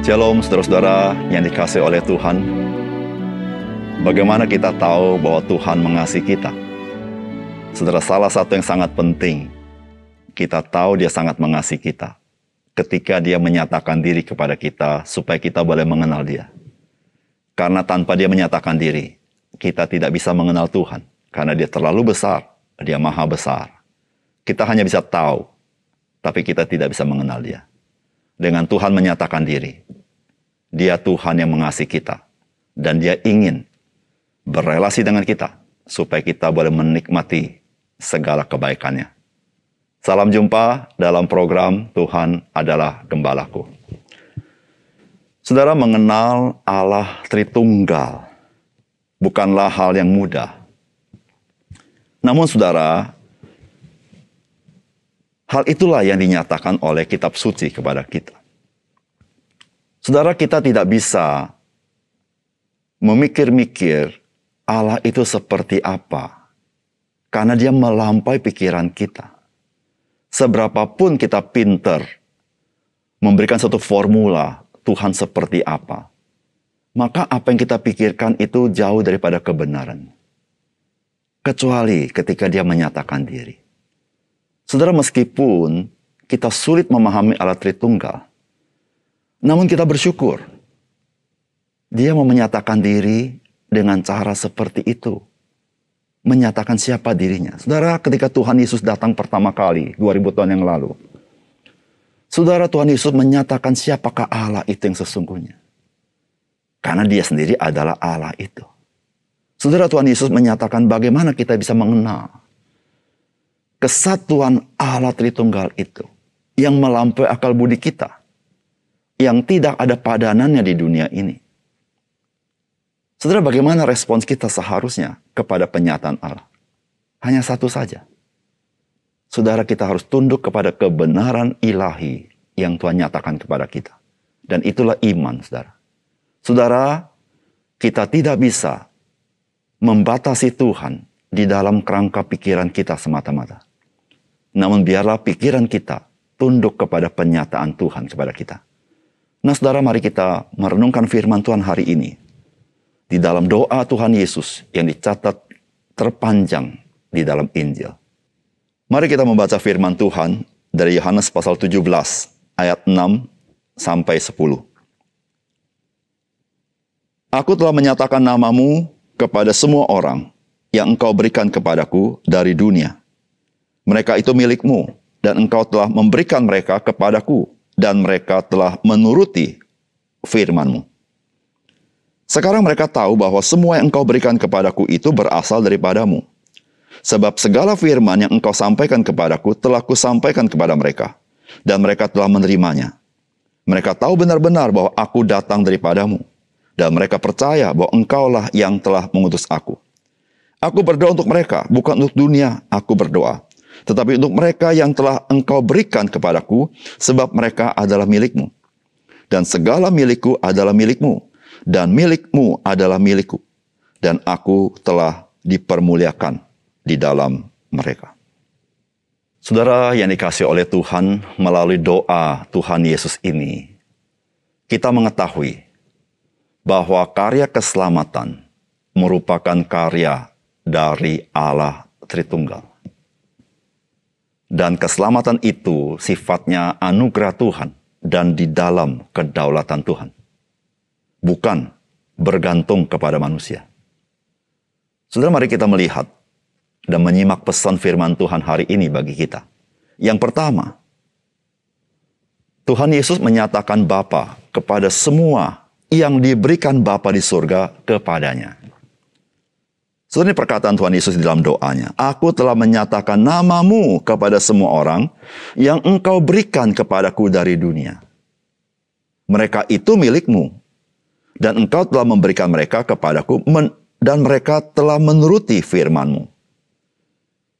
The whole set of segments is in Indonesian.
Shalom saudara-saudara yang dikasih oleh Tuhan. Bagaimana kita tahu bahwa Tuhan mengasihi kita? Saudara, salah satu yang sangat penting, kita tahu dia sangat mengasihi kita ketika dia menyatakan diri kepada kita supaya kita boleh mengenal dia. Karena tanpa dia menyatakan diri, kita tidak bisa mengenal Tuhan. Karena dia terlalu besar, dia maha besar. Kita hanya bisa tahu, tapi kita tidak bisa mengenal dia dengan Tuhan menyatakan diri. Dia Tuhan yang mengasihi kita. Dan dia ingin berrelasi dengan kita. Supaya kita boleh menikmati segala kebaikannya. Salam jumpa dalam program Tuhan adalah Gembalaku. Saudara mengenal Allah Tritunggal bukanlah hal yang mudah. Namun saudara, Hal itulah yang dinyatakan oleh kitab suci kepada kita. Saudara kita tidak bisa memikir-mikir Allah itu seperti apa. Karena dia melampaui pikiran kita. Seberapapun kita pinter memberikan satu formula Tuhan seperti apa. Maka apa yang kita pikirkan itu jauh daripada kebenaran. Kecuali ketika dia menyatakan diri. Saudara, meskipun kita sulit memahami Allah Tritunggal, namun kita bersyukur. Dia mau menyatakan diri dengan cara seperti itu. Menyatakan siapa dirinya. Saudara, ketika Tuhan Yesus datang pertama kali, 2000 tahun yang lalu. Saudara, Tuhan Yesus menyatakan siapakah Allah itu yang sesungguhnya. Karena dia sendiri adalah Allah itu. Saudara, Tuhan Yesus menyatakan bagaimana kita bisa mengenal kesatuan Allah Tritunggal itu yang melampaui akal budi kita, yang tidak ada padanannya di dunia ini. Saudara, bagaimana respons kita seharusnya kepada penyataan Allah? Hanya satu saja. Saudara, kita harus tunduk kepada kebenaran ilahi yang Tuhan nyatakan kepada kita. Dan itulah iman, saudara. Saudara, kita tidak bisa membatasi Tuhan di dalam kerangka pikiran kita semata-mata. Namun biarlah pikiran kita tunduk kepada penyataan Tuhan kepada kita. Nah saudara mari kita merenungkan firman Tuhan hari ini. Di dalam doa Tuhan Yesus yang dicatat terpanjang di dalam Injil. Mari kita membaca firman Tuhan dari Yohanes pasal 17 ayat 6 sampai 10. Aku telah menyatakan namamu kepada semua orang yang engkau berikan kepadaku dari dunia mereka itu milikmu, dan engkau telah memberikan mereka kepadaku, dan mereka telah menuruti firmanmu. Sekarang mereka tahu bahwa semua yang engkau berikan kepadaku itu berasal daripadamu. Sebab segala firman yang engkau sampaikan kepadaku telah kusampaikan kepada mereka, dan mereka telah menerimanya. Mereka tahu benar-benar bahwa aku datang daripadamu, dan mereka percaya bahwa engkaulah yang telah mengutus aku. Aku berdoa untuk mereka, bukan untuk dunia, aku berdoa tetapi untuk mereka yang telah engkau berikan kepadaku, sebab mereka adalah milikmu. Dan segala milikku adalah milikmu, dan milikmu adalah milikku. Dan aku telah dipermuliakan di dalam mereka. Saudara yang dikasih oleh Tuhan melalui doa Tuhan Yesus ini, kita mengetahui bahwa karya keselamatan merupakan karya dari Allah Tritunggal. Dan keselamatan itu sifatnya anugerah Tuhan dan di dalam kedaulatan Tuhan. Bukan bergantung kepada manusia. Saudara mari kita melihat dan menyimak pesan firman Tuhan hari ini bagi kita. Yang pertama, Tuhan Yesus menyatakan Bapa kepada semua yang diberikan Bapa di surga kepadanya. Sebenarnya perkataan Tuhan Yesus di dalam doanya. Aku telah menyatakan namamu kepada semua orang yang engkau berikan kepadaku dari dunia. Mereka itu milikmu. Dan engkau telah memberikan mereka kepadaku dan mereka telah menuruti firmanmu.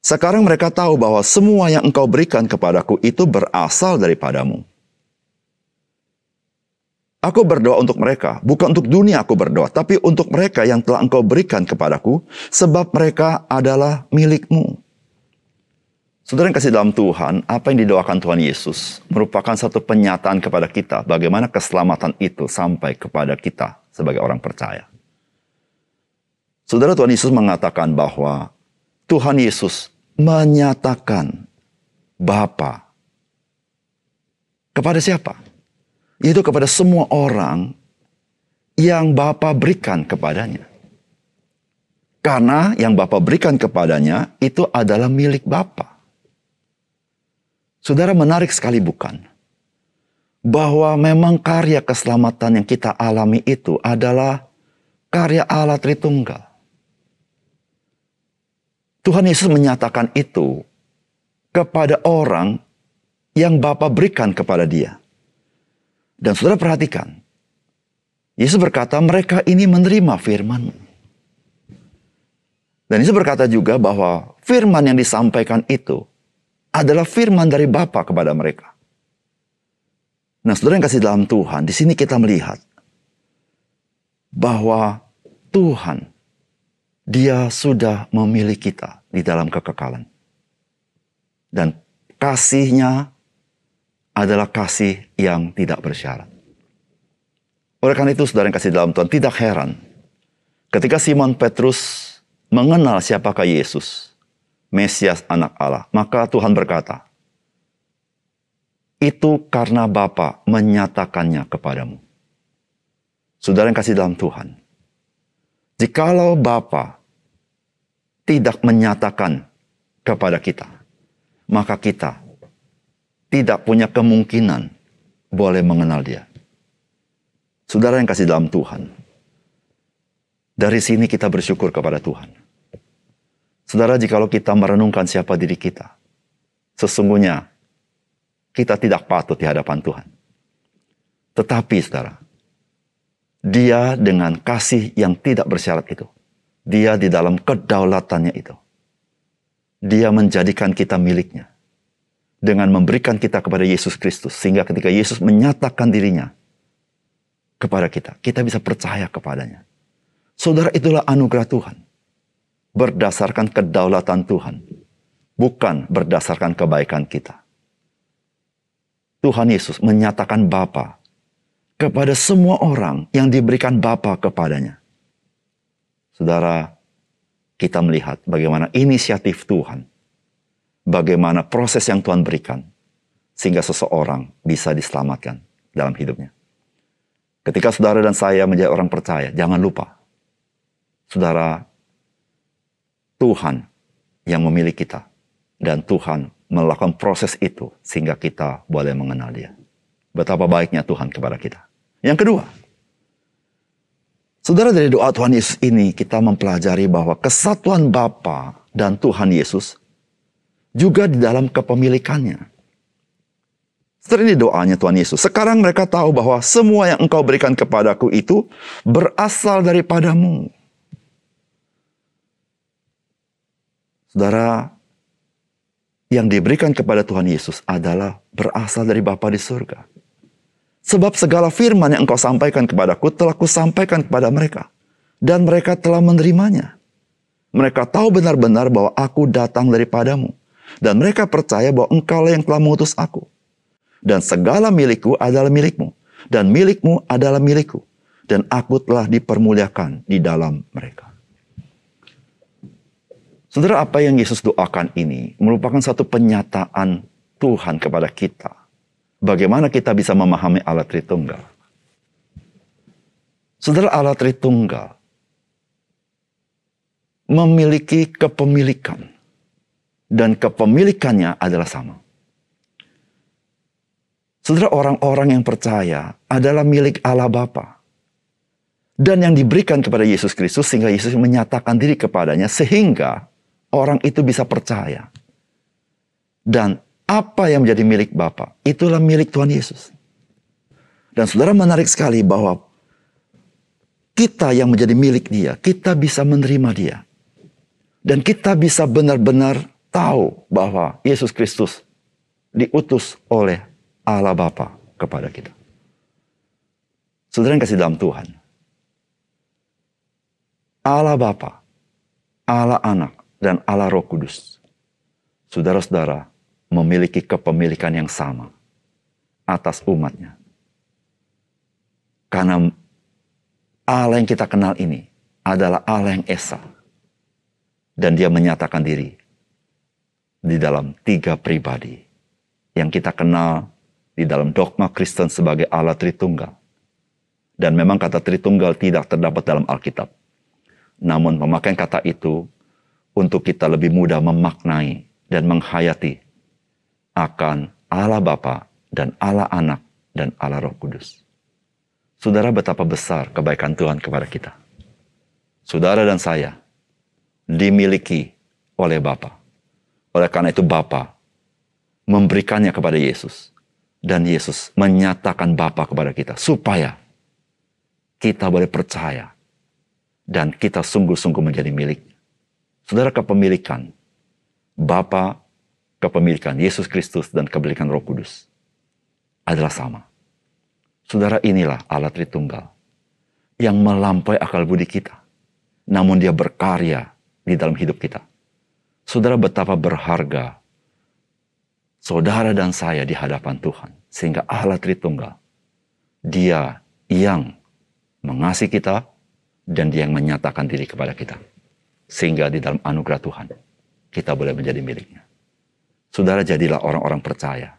Sekarang mereka tahu bahwa semua yang engkau berikan kepadaku itu berasal daripadamu. Aku berdoa untuk mereka, bukan untuk dunia aku berdoa, tapi untuk mereka yang telah engkau berikan kepadaku, sebab mereka adalah milikmu. Saudara yang kasih dalam Tuhan, apa yang didoakan Tuhan Yesus merupakan satu penyataan kepada kita bagaimana keselamatan itu sampai kepada kita sebagai orang percaya. Saudara Tuhan Yesus mengatakan bahwa Tuhan Yesus menyatakan Bapa kepada siapa? Itu kepada semua orang yang Bapa berikan kepadanya. Karena yang Bapa berikan kepadanya itu adalah milik Bapa. Saudara menarik sekali bukan? Bahwa memang karya keselamatan yang kita alami itu adalah karya Allah Tritunggal. Tuhan Yesus menyatakan itu kepada orang yang Bapa berikan kepada dia. Dan saudara perhatikan, Yesus berkata mereka ini menerima firman. Dan Yesus berkata juga bahwa firman yang disampaikan itu adalah firman dari Bapa kepada mereka. Nah, saudara yang kasih dalam Tuhan, di sini kita melihat bahwa Tuhan, Dia sudah memilih kita di dalam kekekalan. Dan kasihnya adalah kasih yang tidak bersyarat. Oleh karena itu, saudara yang kasih dalam Tuhan, tidak heran ketika Simon Petrus mengenal siapakah Yesus, Mesias anak Allah. Maka Tuhan berkata, itu karena Bapa menyatakannya kepadamu. Saudara yang kasih dalam Tuhan. Jikalau Bapa tidak menyatakan kepada kita, maka kita tidak punya kemungkinan boleh mengenal dia. Saudara yang kasih dalam Tuhan. Dari sini kita bersyukur kepada Tuhan Saudara, jikalau kita merenungkan siapa diri kita, sesungguhnya kita tidak patut di hadapan Tuhan. Tetapi, saudara, dia dengan kasih yang tidak bersyarat itu, dia di dalam kedaulatannya itu, dia menjadikan kita miliknya dengan memberikan kita kepada Yesus Kristus. Sehingga ketika Yesus menyatakan dirinya kepada kita, kita bisa percaya kepadanya. Saudara, itulah anugerah Tuhan berdasarkan kedaulatan Tuhan, bukan berdasarkan kebaikan kita. Tuhan Yesus menyatakan Bapa kepada semua orang yang diberikan Bapa kepadanya. Saudara, kita melihat bagaimana inisiatif Tuhan, bagaimana proses yang Tuhan berikan, sehingga seseorang bisa diselamatkan dalam hidupnya. Ketika saudara dan saya menjadi orang percaya, jangan lupa, saudara Tuhan yang memilih kita. Dan Tuhan melakukan proses itu sehingga kita boleh mengenal dia. Betapa baiknya Tuhan kepada kita. Yang kedua, saudara dari doa Tuhan Yesus ini kita mempelajari bahwa kesatuan Bapa dan Tuhan Yesus juga di dalam kepemilikannya. Setelah ini doanya Tuhan Yesus. Sekarang mereka tahu bahwa semua yang engkau berikan kepadaku itu berasal daripadamu. Saudara, yang diberikan kepada Tuhan Yesus adalah berasal dari Bapa di surga. Sebab segala firman yang engkau sampaikan kepadaku telah kusampaikan kepada mereka. Dan mereka telah menerimanya. Mereka tahu benar-benar bahwa aku datang daripadamu. Dan mereka percaya bahwa engkau yang telah mengutus aku. Dan segala milikku adalah milikmu. Dan milikmu adalah milikku. Dan aku telah dipermuliakan di dalam mereka. Saudara, apa yang Yesus doakan ini merupakan satu penyataan Tuhan kepada kita. Bagaimana kita bisa memahami Allah Tritunggal. Saudara Allah Tritunggal memiliki kepemilikan. Dan kepemilikannya adalah sama. Saudara orang-orang yang percaya adalah milik Allah Bapa. Dan yang diberikan kepada Yesus Kristus sehingga Yesus menyatakan diri kepadanya sehingga orang itu bisa percaya. Dan apa yang menjadi milik Bapa, itulah milik Tuhan Yesus. Dan saudara menarik sekali bahwa kita yang menjadi milik dia, kita bisa menerima dia. Dan kita bisa benar-benar tahu bahwa Yesus Kristus diutus oleh Allah Bapa kepada kita. Saudara yang kasih dalam Tuhan. Allah Bapa, Allah Anak, dan Allah Roh Kudus saudara-saudara memiliki kepemilikan yang sama atas umatnya. Karena Allah yang kita kenal ini adalah Allah yang Esa. Dan dia menyatakan diri di dalam tiga pribadi yang kita kenal di dalam dogma Kristen sebagai Allah Tritunggal. Dan memang kata Tritunggal tidak terdapat dalam Alkitab. Namun pemakaian kata itu untuk kita lebih mudah memaknai dan menghayati akan Allah Bapa dan Allah Anak dan Allah Roh Kudus. Saudara betapa besar kebaikan Tuhan kepada kita. Saudara dan saya dimiliki oleh Bapa. Oleh karena itu Bapa memberikannya kepada Yesus. Dan Yesus menyatakan Bapa kepada kita supaya kita boleh percaya dan kita sungguh-sungguh menjadi milik. Saudara kepemilikan Bapa, kepemilikan Yesus Kristus dan kepemilikan Roh Kudus adalah sama. Saudara inilah Allah Tritunggal yang melampaui akal budi kita. Namun dia berkarya di dalam hidup kita. Saudara betapa berharga saudara dan saya di hadapan Tuhan. Sehingga Allah Tritunggal, dia yang mengasihi kita dan dia yang menyatakan diri kepada kita. Sehingga di dalam anugerah Tuhan, kita boleh menjadi miliknya. Saudara jadilah orang-orang percaya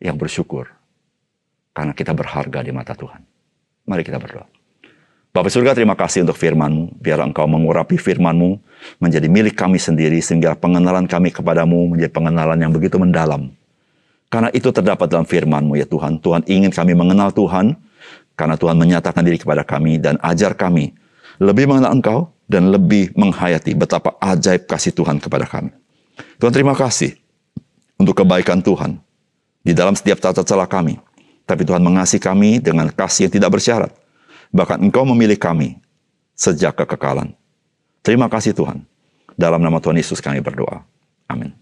yang bersyukur karena kita berharga di mata Tuhan. Mari kita berdoa. Bapak surga terima kasih untuk firman-Mu. Biar Engkau mengurapi firman-Mu menjadi milik kami sendiri sehingga pengenalan kami kepadamu menjadi pengenalan yang begitu mendalam. Karena itu terdapat dalam firman-Mu ya Tuhan. Tuhan ingin kami mengenal Tuhan karena Tuhan menyatakan diri kepada kami dan ajar kami lebih mengenal Engkau dan lebih menghayati betapa ajaib kasih Tuhan kepada kami. Tuhan terima kasih untuk kebaikan Tuhan di dalam setiap tata celah kami. Tapi Tuhan mengasihi kami dengan kasih yang tidak bersyarat Bahkan Engkau memilih kami sejak kekekalan. Terima kasih Tuhan. Dalam nama Tuhan Yesus kami berdoa. Amin.